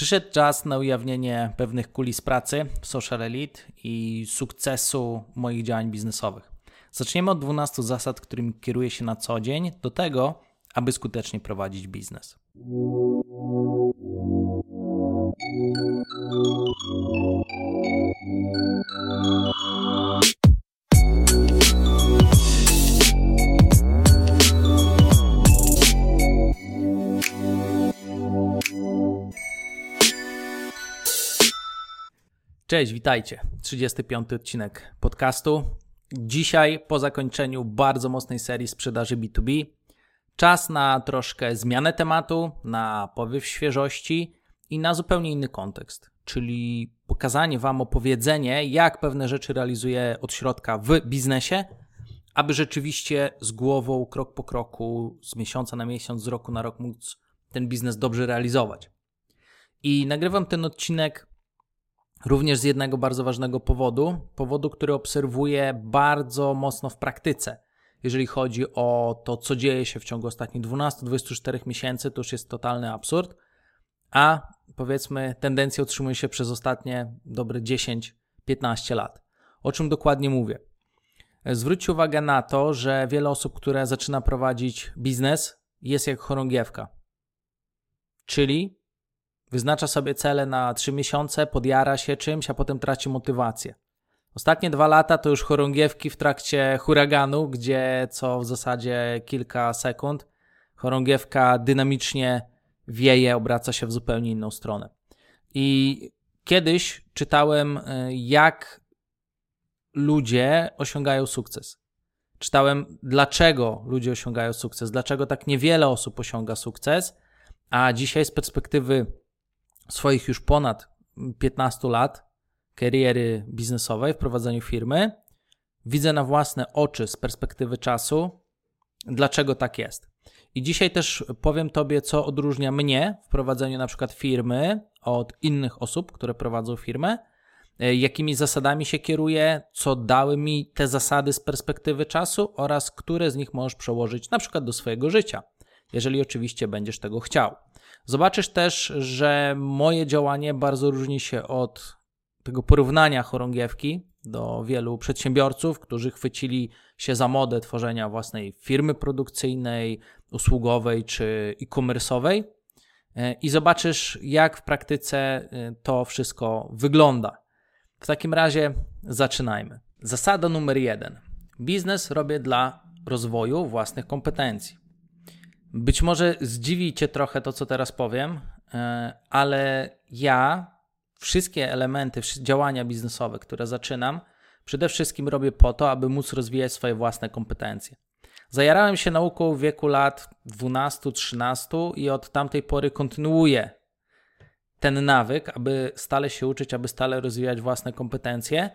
Przyszedł czas na ujawnienie pewnych kulis pracy w Social Elite i sukcesu moich działań biznesowych. Zaczniemy od 12 zasad, którymi kieruję się na co dzień, do tego, aby skutecznie prowadzić biznes. Cześć, witajcie. 35 odcinek podcastu. Dzisiaj, po zakończeniu bardzo mocnej serii sprzedaży B2B, czas na troszkę zmianę tematu, na powiew świeżości i na zupełnie inny kontekst, czyli pokazanie Wam, opowiedzenie, jak pewne rzeczy realizuję od środka w biznesie, aby rzeczywiście z głową, krok po kroku, z miesiąca na miesiąc, z roku na rok móc ten biznes dobrze realizować. I nagrywam ten odcinek Również z jednego bardzo ważnego powodu, powodu, który obserwuję bardzo mocno w praktyce. Jeżeli chodzi o to, co dzieje się w ciągu ostatnich 12-24 miesięcy, to już jest totalny absurd, a powiedzmy, tendencja utrzymuje się przez ostatnie dobre 10-15 lat. O czym dokładnie mówię? Zwróćcie uwagę na to, że wiele osób, które zaczyna prowadzić biznes, jest jak chorągiewka. Czyli Wyznacza sobie cele na 3 miesiące, podjara się czymś, a potem traci motywację. Ostatnie dwa lata to już chorągiewki w trakcie huraganu, gdzie co w zasadzie kilka sekund chorągiewka dynamicznie wieje, obraca się w zupełnie inną stronę. I kiedyś czytałem, y, jak ludzie osiągają sukces. Czytałem, dlaczego ludzie osiągają sukces, dlaczego tak niewiele osób osiąga sukces, a dzisiaj z perspektywy swoich już ponad 15 lat kariery biznesowej w prowadzeniu firmy, widzę na własne oczy z perspektywy czasu, dlaczego tak jest. I dzisiaj też powiem Tobie, co odróżnia mnie w prowadzeniu na przykład firmy od innych osób, które prowadzą firmę, e, jakimi zasadami się kieruję, co dały mi te zasady z perspektywy czasu oraz które z nich możesz przełożyć na przykład do swojego życia, jeżeli oczywiście będziesz tego chciał. Zobaczysz też, że moje działanie bardzo różni się od tego porównania chorągiewki do wielu przedsiębiorców, którzy chwycili się za modę tworzenia własnej firmy produkcyjnej, usługowej czy e-commerce'owej i zobaczysz, jak w praktyce e, to wszystko wygląda. W takim razie zaczynajmy. Zasada numer jeden. Biznes robię dla rozwoju własnych kompetencji. Być może zdziwi Cię trochę to, co teraz powiem, e, ale ja wszystkie elementy działania biznesowe, które zaczynam, przede wszystkim robię po to, aby móc rozwijać swoje własne kompetencje. Zajarałem się nauką w wieku lat 12-13 i od tamtej pory kontynuuję ten nawyk, aby stale się uczyć, aby stale rozwijać własne kompetencje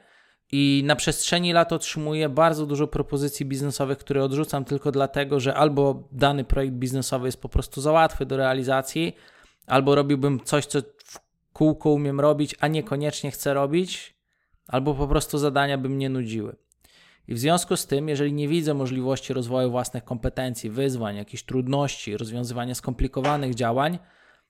i na przestrzeni lat otrzymuję bardzo dużo propozycji biznesowych, które odrzucam tylko dlatego, że albo dany projekt biznesowy jest po prostu za łatwy do realizacji, albo robiłbym coś, co w kółko umiem robić, a niekoniecznie chcę robić, albo po prostu zadania by mnie nudziły. I w związku z tym, jeżeli nie widzę możliwości rozwoju własnych kompetencji, wyzwań, jakichś trudności, rozwiązywania skomplikowanych działań,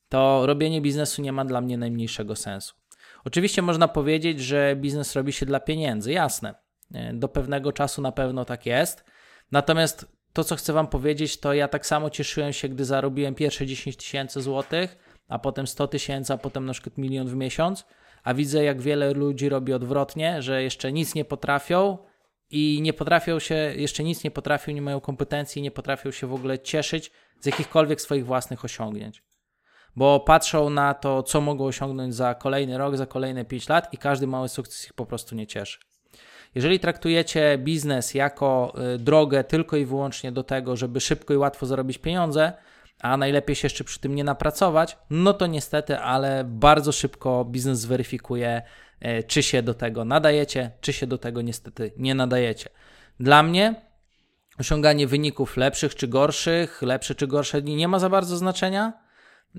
to robienie biznesu nie ma dla mnie najmniejszego sensu. Oczywiście można powiedzieć, że biznes robi się dla pieniędzy, jasne. E, do pewnego czasu na pewno tak jest. Natomiast to, co chcę Wam powiedzieć, to ja tak samo cieszyłem się, gdy zarobiłem pierwsze 10 tysięcy złotych, a potem 100 tysięcy, a potem na przykład milion w miesiąc, a widzę, jak wiele ludzi robi odwrotnie, że jeszcze nic nie potrafią i nie potrafią się, jeszcze nic nie potrafią, nie mają kompetencji, nie potrafią się w ogóle cieszyć z jakichkolwiek swoich własnych osiągnięć bo patrzą na to, co mogą osiągnąć za kolejny rok, za kolejne 5 lat i każdy mały sukces ich po prostu nie cieszy. Jeżeli traktujecie biznes jako y, drogę tylko i wyłącznie do tego, żeby szybko i łatwo zarobić pieniądze, a najlepiej się jeszcze przy tym nie napracować, no to niestety, ale bardzo szybko biznes zweryfikuje, y, czy się do tego nadajecie, czy się do tego niestety nie nadajecie. Dla mnie osiąganie wyników lepszych czy gorszych, lepsze czy gorsze nie ma za bardzo znaczenia.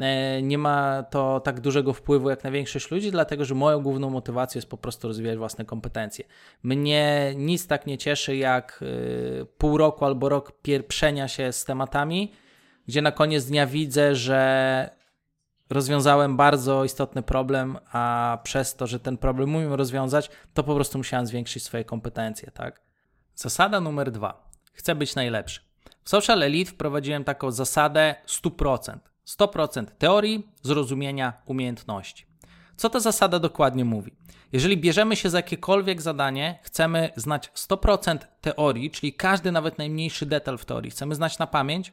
E, nie ma to tak dużego wpływu jak na większość ludzi, dlatego że moją główną motywacją jest po prostu rozwijać własne kompetencje. Mnie nic tak nie cieszy jak e, pół roku albo rok pieprzenia się z tematami, gdzie na koniec dnia widzę, że rozwiązałem bardzo istotny problem, a przez to, że ten problem umiem rozwiązać, to po prostu musiałem zwiększyć swoje kompetencje, tak? Zasada numer dwa. Chcę być najlepszy. W Social Elite wprowadziłem taką zasadę 100%. 100% teorii, zrozumienia, umiejętności. Co ta zasada dokładnie mówi? Jeżeli bierzemy się za jakiekolwiek zadanie, chcemy znać 100% teorii, czyli każdy nawet najmniejszy detal w teorii, chcemy znać na pamięć,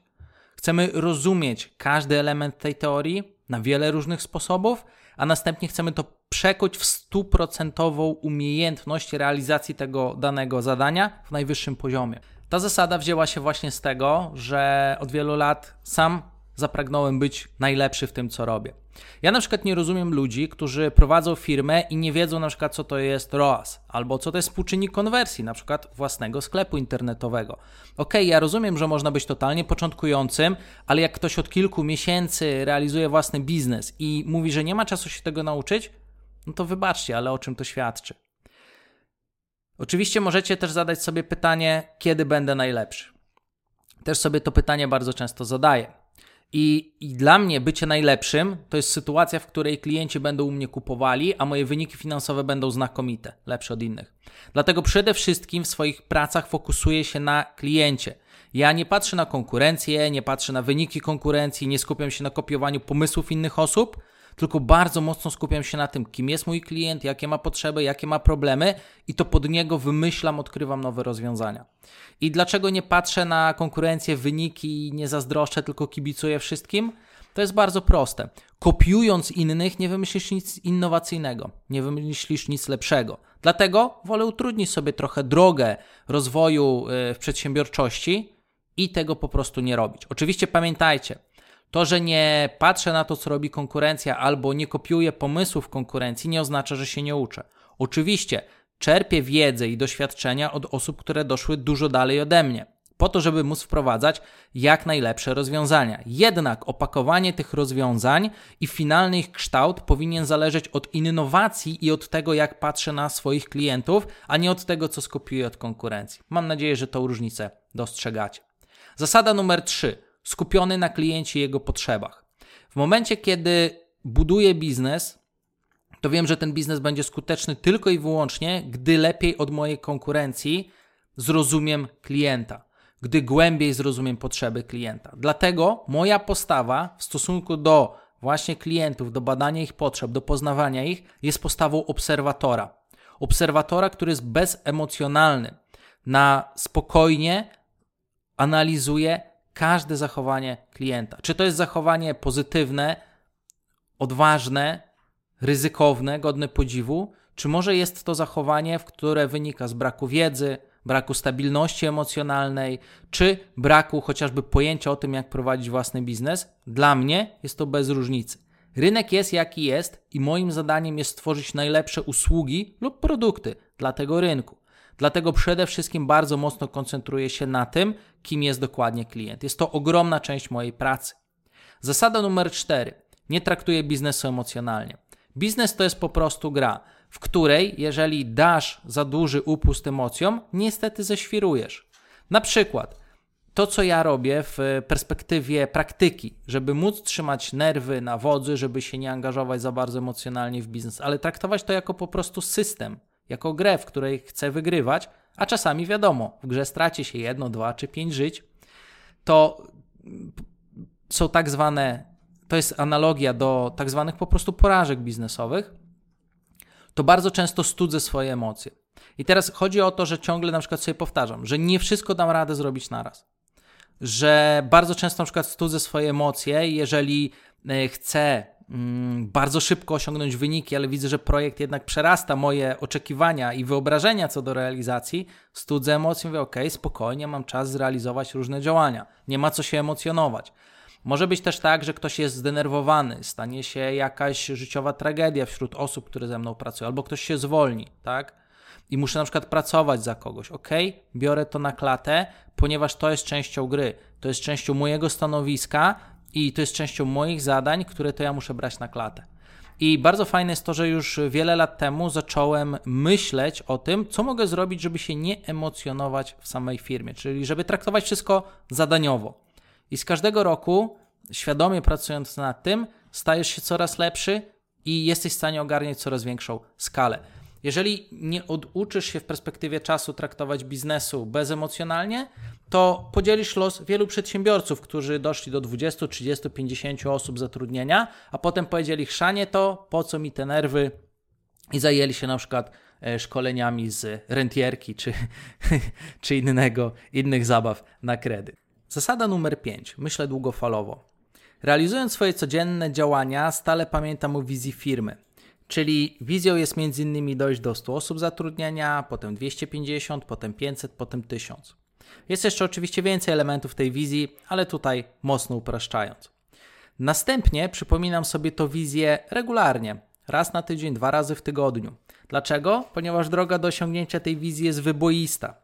chcemy rozumieć każdy element tej teorii na wiele różnych sposobów, a następnie chcemy to przekuć w stuprocentową umiejętność realizacji tego danego zadania w najwyższym poziomie. Ta zasada wzięła się właśnie z tego, że od wielu lat sam zapragnąłem być najlepszy w tym, co robię. Ja na przykład nie rozumiem ludzi, którzy prowadzą firmę i nie wiedzą na przykład, co to jest ROAS, albo co to jest współczynnik konwersji, na przykład własnego sklepu internetowego. Ok, ja rozumiem, że można być totalnie początkującym, ale jak ktoś od kilku miesięcy realizuje własny biznes i mówi, że nie ma czasu się tego nauczyć, no to wybaczcie, ale o czym to świadczy? Oczywiście możecie też zadać sobie pytanie, kiedy będę najlepszy. Też sobie to pytanie bardzo często zadaję. I, I, dla mnie bycie najlepszym to jest sytuacja, w której klienci będą u mnie kupowali, a moje wyniki finansowe będą znakomite, lepsze od innych. Dlatego przede wszystkim w swoich pracach fokusuję się na kliencie. Ja nie patrzę na konkurencję, nie patrzę na wyniki konkurencji, nie skupiam się na kopiowaniu pomysłów innych osób, tylko bardzo mocno skupiam się na tym, kim jest mój klient, jakie ma potrzeby, jakie ma problemy i to pod niego wymyślam, odkrywam nowe rozwiązania. I dlaczego nie patrzę na konkurencję, wyniki, nie zazdroszczę, tylko kibicuję wszystkim? To jest bardzo proste. Kopiując innych, nie wymyślisz nic innowacyjnego, nie wymyślisz nic lepszego. Dlatego wolę utrudnić sobie trochę drogę rozwoju y, w przedsiębiorczości i tego po prostu nie robić. Oczywiście pamiętajcie, to, że nie patrzę na to, co robi konkurencja, albo nie kopiuję pomysłów konkurencji, nie oznacza, że się nie uczę. Oczywiście czerpię wiedzę i doświadczenia od osób, które doszły dużo dalej ode mnie, po to, żeby móc wprowadzać jak najlepsze rozwiązania. Jednak opakowanie tych rozwiązań i finalny ich kształt powinien zależeć od innowacji i od tego, jak patrzę na swoich klientów, a nie od tego, co skopiuję od konkurencji. Mam nadzieję, że tą różnicę dostrzegacie. Zasada numer 3 skupiony na kliencie i jego potrzebach. W momencie, kiedy buduję biznes, to wiem, że ten biznes będzie skuteczny tylko i wyłącznie, gdy lepiej od mojej konkurencji zrozumiem klienta, gdy głębiej zrozumiem potrzeby klienta. Dlatego moja postawa w stosunku do właśnie klientów, do badania ich potrzeb, do poznawania ich, jest postawą obserwatora. Obserwatora, który jest bezemocjonalny, na spokojnie analizuje każde zachowanie klienta. Czy to jest zachowanie pozytywne, odważne, ryzykowne, godne podziwu, czy może jest to zachowanie, które wynika z braku wiedzy, braku stabilności emocjonalnej, czy braku chociażby pojęcia o tym, jak prowadzić własny biznes? Dla mnie jest to bez różnicy. Rynek jest jaki jest i moim zadaniem jest stworzyć najlepsze usługi lub produkty dla tego rynku. Dlatego przede wszystkim bardzo mocno koncentruję się na tym, kim jest dokładnie klient. Jest to ogromna część mojej pracy. Zasada numer cztery. Nie traktuję biznesu emocjonalnie. Biznes to jest po prostu gra, w której jeżeli dasz za duży upust emocjom, niestety ześwirujesz. Na przykład to, co ja robię w perspektywie praktyki, żeby móc trzymać nerwy na wodzy, żeby się nie angażować za bardzo emocjonalnie w biznes, ale traktować to jako po prostu system – jako grę, w której chcę wygrywać, a czasami wiadomo, w grze straci się jedno, dwa czy pięć żyć, to są tak zwane, to jest analogia do tak zwanych po prostu porażek biznesowych, to bardzo często studzę swoje emocje. I teraz chodzi o to, że ciągle na przykład sobie powtarzam, że nie wszystko dam radę zrobić naraz. Że bardzo często na przykład studzę swoje emocje, jeżeli e, chcę bardzo szybko osiągnąć wyniki, ale widzę, że projekt jednak przerasta moje oczekiwania i wyobrażenia co do realizacji, studzę emocji, mówię, ok, spokojnie, mam czas zrealizować różne działania, nie ma co się emocjonować. Może być też tak, że ktoś jest zdenerwowany, stanie się jakaś życiowa tragedia wśród osób, które ze mną pracują, albo ktoś się zwolni, tak? I muszę na przykład pracować za kogoś. Ok, biorę to na klatę, ponieważ to jest częścią gry, to jest częścią mojego stanowiska, i to jest częścią moich zadań, które to ja muszę brać na klatę. I bardzo fajne jest to, że już wiele lat temu zacząłem myśleć o tym, co mogę zrobić, żeby się nie emocjonować w samej firmie, czyli żeby traktować wszystko zadaniowo. I z każdego roku, świadomie pracując nad tym, stajesz się coraz lepszy i jesteś w stanie ogarniać coraz większą skalę. Jeżeli nie oduczysz się w perspektywie czasu traktować biznesu bezemocjonalnie, to podzielisz los wielu przedsiębiorców, którzy doszli do 20, 30, 50 osób zatrudnienia, a potem powiedzieli: Chrzanie to, po co mi te nerwy? I zajęli się na przykład e, szkoleniami z rentierki czy, czy innego, innych zabaw na kredyt. Zasada numer 5. Myślę długofalowo. Realizując swoje codzienne działania, stale pamiętam o wizji firmy. Czyli wizją jest m.in. dojść do 100 osób zatrudnienia, potem 250, potem 500, potem 1000. Jest jeszcze oczywiście więcej elementów tej wizji, ale tutaj mocno upraszczając. Następnie przypominam sobie to wizję regularnie, raz na tydzień, dwa razy w tygodniu. Dlaczego? Ponieważ droga do osiągnięcia tej wizji jest wyboista.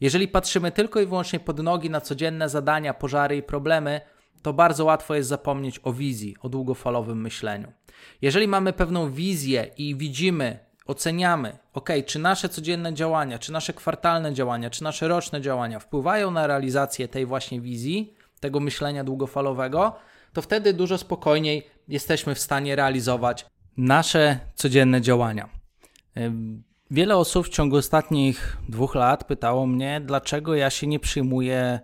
Jeżeli patrzymy tylko i wyłącznie pod nogi na codzienne zadania, pożary i problemy, to bardzo łatwo jest zapomnieć o wizji, o długofalowym myśleniu. Jeżeli mamy pewną wizję i widzimy, oceniamy, ok, czy nasze codzienne działania, czy nasze kwartalne działania, czy nasze roczne działania wpływają na realizację tej właśnie wizji, tego myślenia długofalowego, to wtedy dużo spokojniej jesteśmy w stanie realizować nasze codzienne działania. Wiele osób w ciągu ostatnich dwóch lat pytało mnie, dlaczego ja się nie przyjmuję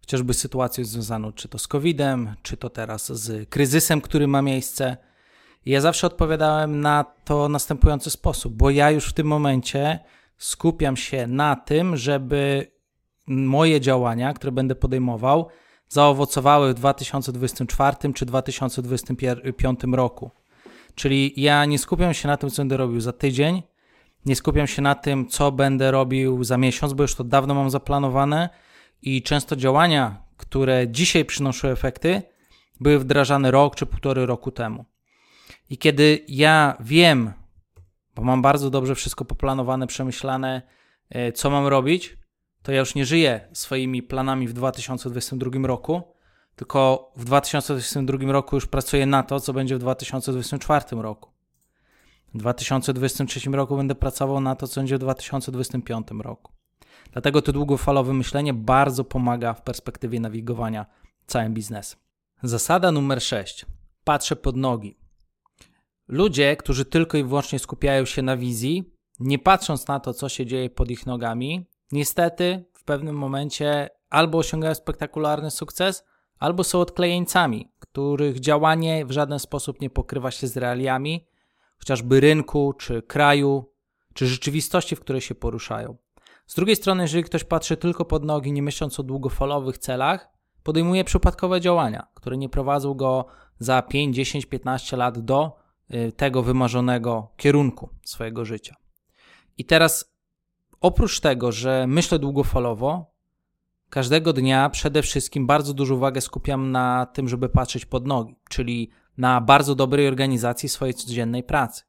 chociażby sytuacją związaną czy to z COVID-em, czy to teraz z kryzysem, który ma miejsce. Ja zawsze odpowiadałem na to następujący sposób, bo ja już w tym momencie skupiam się na tym, żeby moje działania, które będę podejmował, zaowocowały w 2024 czy 2025 roku. Czyli ja nie skupiam się na tym, co będę robił za tydzień, nie skupiam się na tym, co będę robił za miesiąc, bo już to dawno mam zaplanowane i często działania, które dzisiaj przynoszą efekty, były wdrażane rok czy półtory roku temu. I kiedy ja wiem, bo mam bardzo dobrze wszystko poplanowane, przemyślane, e, co mam robić, to ja już nie żyję swoimi planami w 2022 roku, tylko w 2022 roku już pracuję na to, co będzie w 2024 roku. W 2023 roku będę pracował na to, co będzie w 2025 roku. Dlatego to długofalowe myślenie bardzo pomaga w perspektywie nawigowania całym biznesem. Zasada numer 6. Patrzę pod nogi. Ludzie, którzy tylko i wyłącznie skupiają się na wizji, nie patrząc na to, co się dzieje pod ich nogami, niestety w pewnym momencie albo osiągają spektakularny sukces, albo są odklejeńcami, których działanie w żaden sposób nie pokrywa się z realiami, chociażby rynku, czy kraju, czy rzeczywistości, w której się poruszają. Z drugiej strony, jeżeli ktoś patrzy tylko pod nogi, nie myśląc o długofalowych celach, podejmuje przypadkowe działania, które nie prowadzą go za 5, 10, 15 lat do tego wymarzonego kierunku swojego życia. I teraz, oprócz tego, że myślę długofalowo, każdego dnia przede wszystkim bardzo dużą uwagę skupiam na tym, żeby patrzeć pod nogi, czyli na bardzo dobrej organizacji swojej codziennej pracy.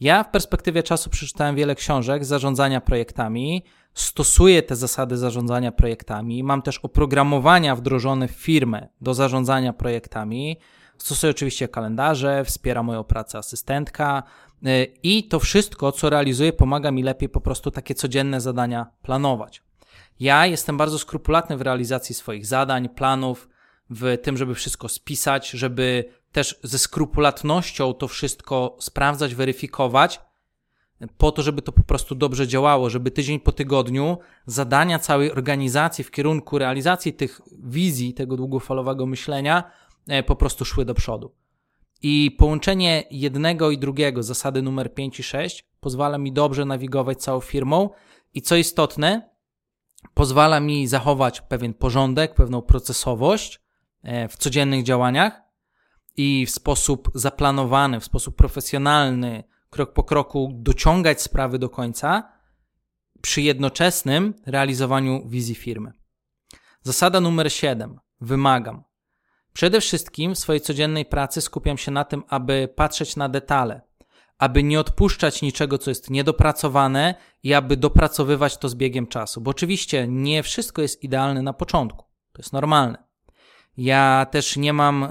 Ja w perspektywie czasu przeczytałem wiele książek zarządzania projektami, stosuję te zasady zarządzania projektami, mam też oprogramowania wdrożone w firmę do zarządzania projektami, stosuję oczywiście kalendarze, wspiera moją pracę asystentka y, i to wszystko, co realizuję, pomaga mi lepiej po prostu takie codzienne zadania planować. Ja jestem bardzo skrupulatny w realizacji swoich zadań, planów, w tym, żeby wszystko spisać, żeby też ze skrupulatnością to wszystko sprawdzać, weryfikować, po to, żeby to po prostu dobrze działało, żeby tydzień po tygodniu zadania całej organizacji w kierunku realizacji tych wizji, tego długofalowego myślenia po prostu szły do przodu. I połączenie jednego i drugiego, zasady numer 5 i 6, pozwala mi dobrze nawigować całą firmą i co istotne, pozwala mi zachować pewien porządek, pewną procesowość e, w codziennych działaniach i w sposób zaplanowany, w sposób profesjonalny, krok po kroku dociągać sprawy do końca przy jednoczesnym realizowaniu wizji firmy. Zasada numer 7. Wymagam. Przede wszystkim w swojej codziennej pracy skupiam się na tym, aby patrzeć na detale, aby nie odpuszczać niczego, co jest niedopracowane i aby dopracowywać to z biegiem czasu. Bo oczywiście nie wszystko jest idealne na początku. To jest normalne. Ja też nie mam,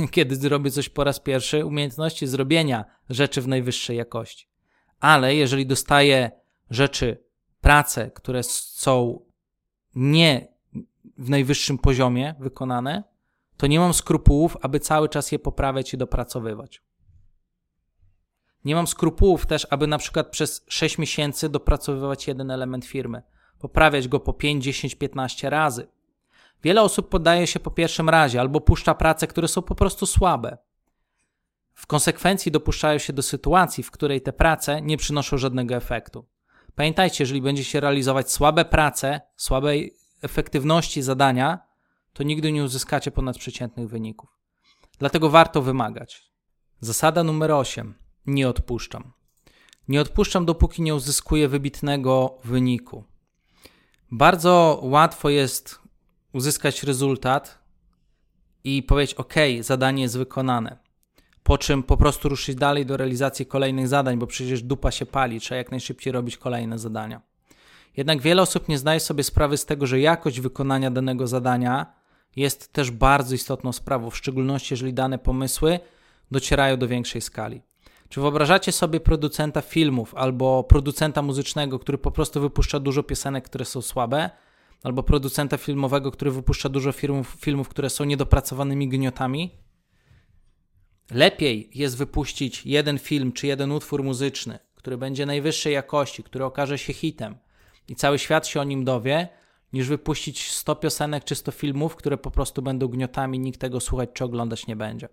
yy, kiedy zrobię coś po raz pierwszy, umiejętności zrobienia rzeczy w najwyższej jakości. Ale jeżeli dostaję rzeczy, prace, które są nie w najwyższym poziomie wykonane, to nie mam skrupułów, aby cały czas je poprawiać i dopracowywać. Nie mam skrupułów też, aby na przykład przez 6 miesięcy dopracowywać jeden element firmy, poprawiać go po 5, 10, 15 razy. Wiele osób poddaje się po pierwszym razie albo puszcza prace, które są po prostu słabe. W konsekwencji dopuszczają się do sytuacji, w której te prace nie przynoszą żadnego efektu. Pamiętajcie, jeżeli będziecie realizować słabe prace, słabej efektywności zadania, to nigdy nie uzyskacie ponadprzeciętnych wyników. Dlatego warto wymagać. Zasada numer 8. Nie odpuszczam. Nie odpuszczam, dopóki nie uzyskuję wybitnego wyniku. Bardzo łatwo jest uzyskać rezultat i powiedzieć: OK, zadanie jest wykonane. Po czym po prostu ruszyć dalej do realizacji kolejnych zadań, bo przecież dupa się pali, trzeba jak najszybciej robić kolejne zadania. Jednak wiele osób nie zdaje sobie sprawy z tego, że jakość wykonania danego zadania jest też bardzo istotną sprawą, w szczególności jeżeli dane pomysły docierają do większej skali. Czy wyobrażacie sobie producenta filmów albo producenta muzycznego, który po prostu wypuszcza dużo piosenek, które są słabe, albo producenta filmowego, który wypuszcza dużo filmów, filmów które są niedopracowanymi gniotami? Lepiej jest wypuścić jeden film czy jeden utwór muzyczny, który będzie najwyższej jakości, który okaże się hitem i cały świat się o nim dowie, niż wypuścić 100 piosenek czy 100 filmów, które po prostu będą gniotami, nikt tego słuchać czy oglądać nie będzie.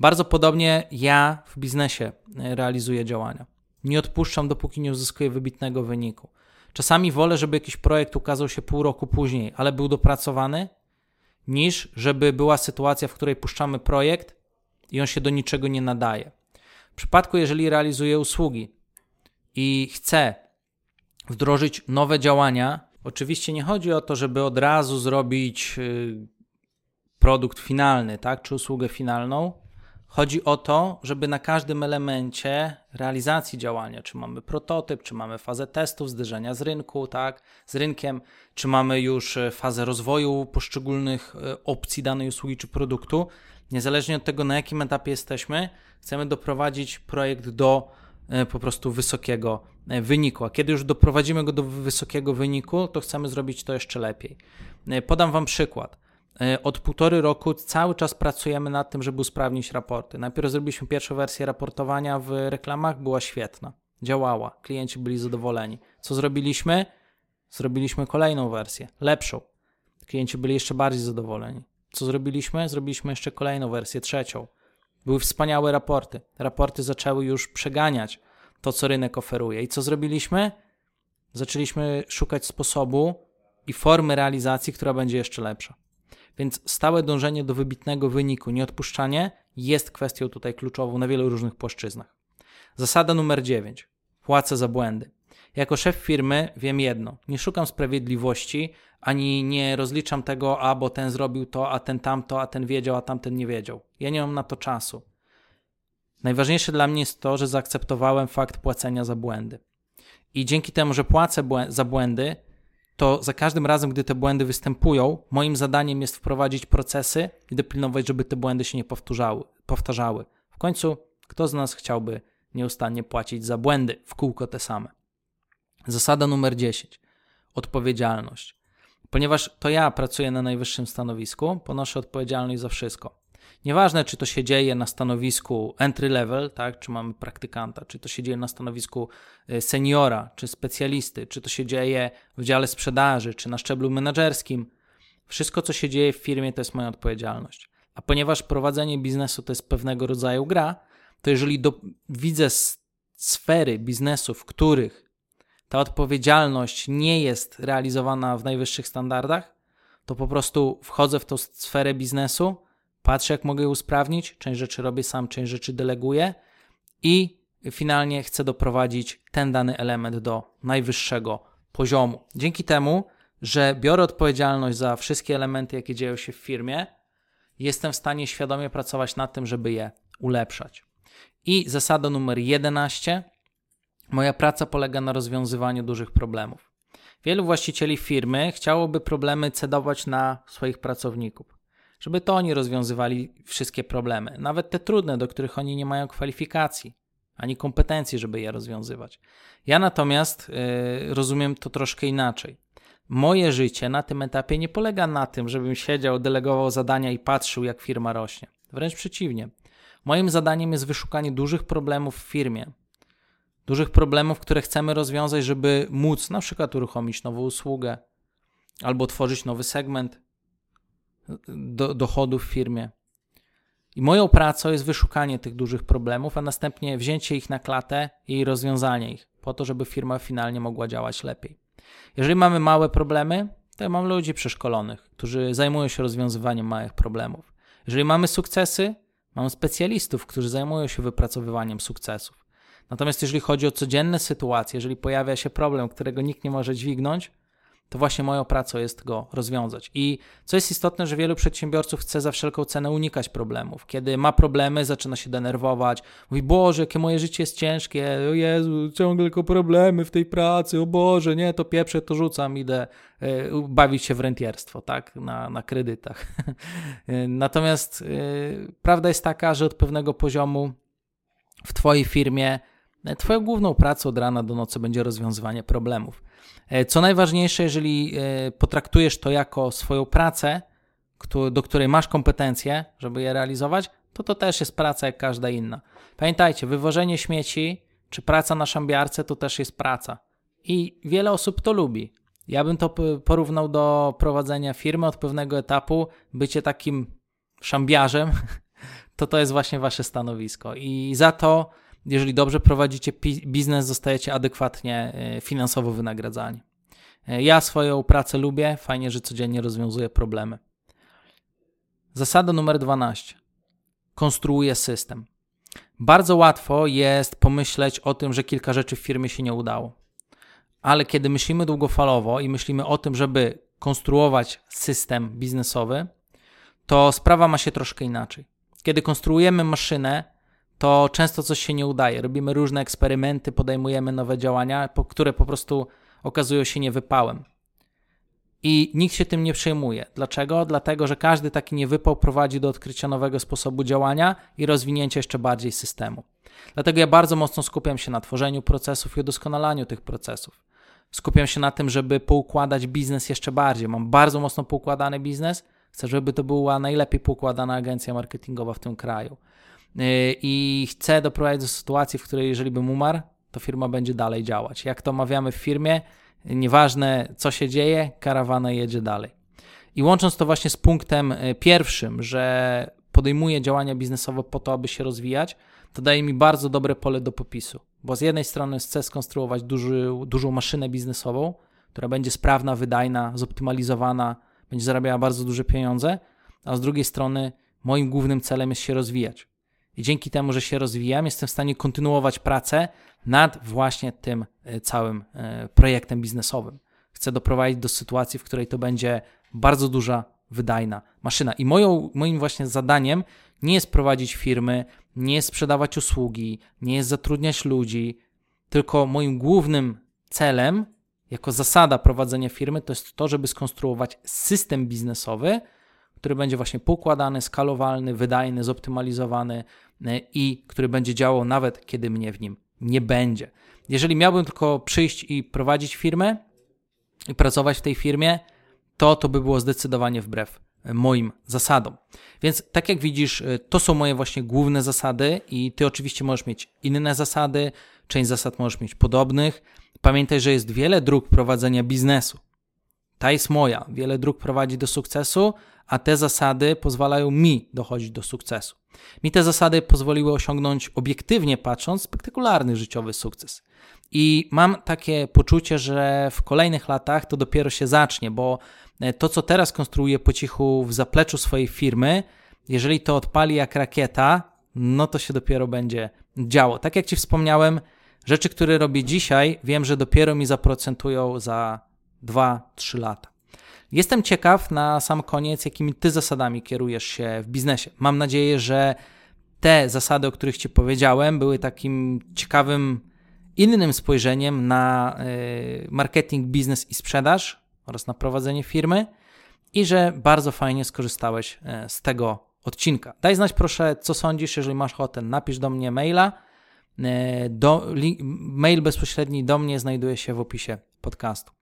Bardzo podobnie ja w biznesie e, realizuję działania. Nie odpuszczam, dopóki nie uzyskuję wybitnego wyniku. Czasami wolę, żeby jakiś projekt ukazał się pół roku później, ale był dopracowany, niż żeby była sytuacja, w której puszczamy projekt i on się do niczego nie nadaje. W przypadku, jeżeli realizuję usługi i chcę wdrożyć nowe działania, oczywiście nie chodzi o to, żeby od razu zrobić y, produkt finalny, tak, czy usługę finalną, Chodzi o to, żeby na każdym elemencie realizacji działania, czy mamy prototyp, czy mamy fazę testów, zderzenia z rynku, tak, z rynkiem, czy mamy już e, fazę rozwoju poszczególnych e, opcji danej usługi czy produktu, niezależnie od tego, na jakim etapie jesteśmy, chcemy doprowadzić projekt do po prostu wysokiego wyniku. A kiedy już doprowadzimy go do wysokiego wyniku, to chcemy zrobić to jeszcze lepiej. Podam Wam przykład. E, od półtory roku cały czas pracujemy nad tym, żeby usprawnić raporty. Najpierw zrobiliśmy pierwszą wersję raportowania w reklamach, była świetna, działała, klienci byli zadowoleni. Co zrobiliśmy? Zrobiliśmy kolejną wersję, lepszą. Klienci byli jeszcze bardziej zadowoleni. Co zrobiliśmy? Zrobiliśmy jeszcze kolejną wersję, trzecią. Były wspaniałe raporty. Raporty zaczęły już przeganiać to, co rynek oferuje. I co zrobiliśmy? Zaczęliśmy szukać sposobu i formy realizacji, która będzie jeszcze lepsza. Więc stałe dążenie do wybitnego wyniku, nieodpuszczanie jest kwestią tutaj kluczową na wielu różnych płaszczyznach. Zasada numer 9. Płacę za błędy. Jako szef firmy wiem jedno: nie szukam sprawiedliwości, ani nie rozliczam tego, a bo ten zrobił to, a ten tamto, a ten wiedział, a tamten nie wiedział. Ja nie mam na to czasu. Najważniejsze dla mnie jest to, że zaakceptowałem fakt płacenia za błędy. I dzięki temu, że płacę za błędy, to za każdym razem, gdy te błędy występują, moim zadaniem jest wprowadzić procesy i dopilnować, żeby te błędy się nie powtarzały. powtarzały. W końcu, kto z nas chciałby nieustannie płacić za błędy w kółko te same? Zasada numer 10. Odpowiedzialność. Ponieważ to ja pracuję na najwyższym stanowisku, ponoszę odpowiedzialność za wszystko. Nieważne, czy to się dzieje na stanowisku entry level, tak, czy mamy praktykanta, czy to się dzieje na stanowisku e, seniora, czy specjalisty, czy to się dzieje w dziale sprzedaży, czy na szczeblu menedżerskim. Wszystko, co się dzieje w firmie, to jest moja odpowiedzialność. A ponieważ prowadzenie biznesu to jest pewnego rodzaju gra, to jeżeli do, widzę sfery biznesu, w których ta odpowiedzialność nie jest realizowana w najwyższych standardach, to po prostu wchodzę w tą sferę biznesu Patrzę, jak mogę je usprawnić. Część rzeczy robię sam, część rzeczy deleguję i finalnie chcę doprowadzić ten dany element do najwyższego poziomu. Dzięki temu, że biorę odpowiedzialność za wszystkie elementy, jakie dzieją się w firmie, jestem w stanie świadomie pracować nad tym, żeby je ulepszać. I zasada numer 11. Moja praca polega na rozwiązywaniu dużych problemów. Wielu właścicieli firmy chciałoby problemy cedować na swoich pracowników żeby to oni rozwiązywali wszystkie problemy, nawet te trudne, do których oni nie mają kwalifikacji ani kompetencji, żeby je rozwiązywać. Ja natomiast yy, rozumiem to troszkę inaczej. moje życie na tym etapie nie polega na tym, żebym siedział, delegował zadania i patrzył, jak firma rośnie. Wręcz przeciwnie. Moim zadaniem jest wyszukanie dużych problemów w firmie. Dużych problemów, które chcemy rozwiązać, żeby móc na przykład uruchomić nową usługę albo tworzyć nowy segment do, dochodu w firmie. I moją pracą jest wyszukanie tych dużych problemów, a następnie wzięcie ich na klatę i rozwiązanie ich, po to, żeby firma finalnie mogła działać lepiej. Jeżeli mamy małe problemy, to ja mam ludzi przeszkolonych, którzy zajmują się rozwiązywaniem małych problemów. Jeżeli mamy sukcesy, mam specjalistów, którzy zajmują się wypracowywaniem sukcesów. Natomiast jeżeli chodzi o codzienne sytuacje, jeżeli pojawia się problem, którego nikt nie może dźwignąć, to właśnie moją pracą jest go rozwiązać. I co jest istotne, że wielu przedsiębiorców chce za wszelką cenę unikać problemów. Kiedy ma problemy, zaczyna się denerwować, mówi, Boże, jakie moje życie jest ciężkie, o Jezu, ciągle tylko problemy w tej pracy, o Boże, nie, to pieprzę, to rzucam, idę y, bawić się w rentierstwo, tak, na, na kredytach. Natomiast y, prawda jest taka, że od pewnego poziomu w Twojej firmie Twoją główną pracą od rana do nocy będzie rozwiązywanie problemów. E, co najważniejsze, jeżeli e, potraktujesz to jako swoją pracę, do której masz kompetencje, żeby je realizować, to to też jest praca jak każda inna. Pamiętajcie, wywożenie śmieci czy praca na szambiarce to też jest praca. I wiele osób to lubi. Ja bym to porównał do prowadzenia firmy od pewnego etapu. Bycie takim szambiarzem, to to jest właśnie wasze stanowisko. I za to jeżeli dobrze prowadzicie biznes, zostajecie adekwatnie e, finansowo wynagradzani. E, ja swoją pracę lubię, fajnie, że codziennie rozwiązuję problemy. Zasada numer 12. Konstruuję system. Bardzo łatwo jest pomyśleć o tym, że kilka rzeczy w firmie się nie udało. Ale kiedy myślimy długofalowo i myślimy o tym, żeby konstruować system biznesowy, to sprawa ma się troszkę inaczej. Kiedy konstruujemy maszynę, to często coś się nie udaje. Robimy różne eksperymenty, podejmujemy nowe działania, które po prostu okazują się niewypałem. I nikt się tym nie przejmuje. Dlaczego? Dlatego, że każdy taki niewypał prowadzi do odkrycia nowego sposobu działania i rozwinięcia jeszcze bardziej systemu. Dlatego ja bardzo mocno skupiam się na tworzeniu procesów i udoskonalaniu tych procesów. Skupiam się na tym, żeby poukładać biznes jeszcze bardziej. Mam bardzo mocno poukładany biznes. Chcę, żeby to była najlepiej poukładana agencja marketingowa w tym kraju. Y, i chcę doprowadzić do sytuacji, w której jeżeli bym umarł, to firma będzie dalej działać. Jak to omawiamy w firmie, nieważne co się dzieje, karawana jedzie dalej. I łącząc to właśnie z punktem y, pierwszym, że podejmuję działania biznesowe po to, aby się rozwijać, to daje mi bardzo dobre pole do popisu. Bo z jednej strony chcę skonstruować duży, dużą maszynę biznesową, która będzie sprawna, wydajna, zoptymalizowana, będzie zarabiała bardzo duże pieniądze, a z drugiej strony moim głównym celem jest się rozwijać. I dzięki temu, że się rozwijam, jestem w stanie kontynuować pracę nad właśnie tym e, całym e, projektem biznesowym. Chcę doprowadzić do sytuacji, w której to będzie bardzo duża, wydajna maszyna. I moją, moim właśnie zadaniem nie jest prowadzić firmy, nie jest sprzedawać usługi, nie jest zatrudniać ludzi, tylko moim głównym celem, jako zasada prowadzenia firmy, to jest to, żeby skonstruować system biznesowy, który będzie właśnie poukładany, skalowalny, wydajny, zoptymalizowany e, i który będzie działał nawet kiedy mnie w nim nie będzie. Jeżeli miałbym tylko przyjść i prowadzić firmę i pracować w tej firmie, to to by było zdecydowanie wbrew moim zasadom. Więc tak jak widzisz, e, to są moje właśnie główne zasady i ty oczywiście możesz mieć inne zasady, część zasad możesz mieć podobnych. Pamiętaj, że jest wiele dróg prowadzenia biznesu. Ta jest moja. Wiele dróg prowadzi do sukcesu, a te zasady pozwalają mi dochodzić do sukcesu. Mi te zasady pozwoliły osiągnąć, obiektywnie patrząc, spektakularny życiowy sukces. I mam takie poczucie, że w kolejnych latach to dopiero się zacznie, bo e, to, co teraz konstruuję po cichu w zapleczu swojej firmy, jeżeli to odpali jak rakieta, no to się dopiero będzie działo. Tak jak Ci wspomniałem, rzeczy, które robię dzisiaj, wiem, że dopiero mi zaprocentują za 2-3 lata. Jestem ciekaw na sam koniec, jakimi ty zasadami kierujesz się w biznesie. Mam nadzieję, że te zasady, o których ci powiedziałem, były takim ciekawym, innym spojrzeniem na e, marketing, biznes i sprzedaż oraz na prowadzenie firmy i że bardzo fajnie skorzystałeś e, z tego odcinka. Daj znać proszę, co sądzisz, jeżeli masz ochotę, napisz do mnie maila. E, do, mail bezpośredni do mnie znajduje się w opisie podcastu.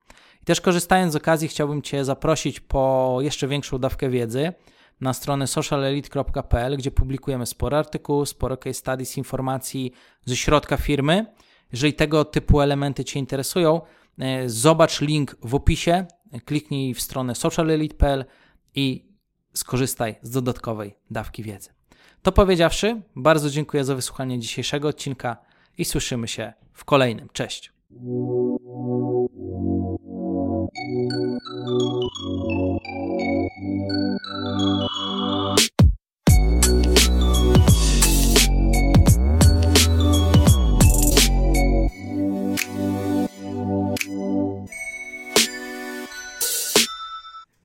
I też korzystając z okazji, chciałbym Cię zaprosić po jeszcze większą dawkę wiedzy na stronę socialelite.pl, gdzie publikujemy sporo artykułów, sporo case studies, informacji ze środka firmy. Jeżeli tego typu elementy Cię interesują, e, zobacz link w opisie, kliknij w stronę socialelite.pl i skorzystaj z dodatkowej dawki wiedzy. To powiedziawszy, bardzo dziękuję za wysłuchanie dzisiejszego odcinka i słyszymy się w kolejnym. Cześć. Thank you.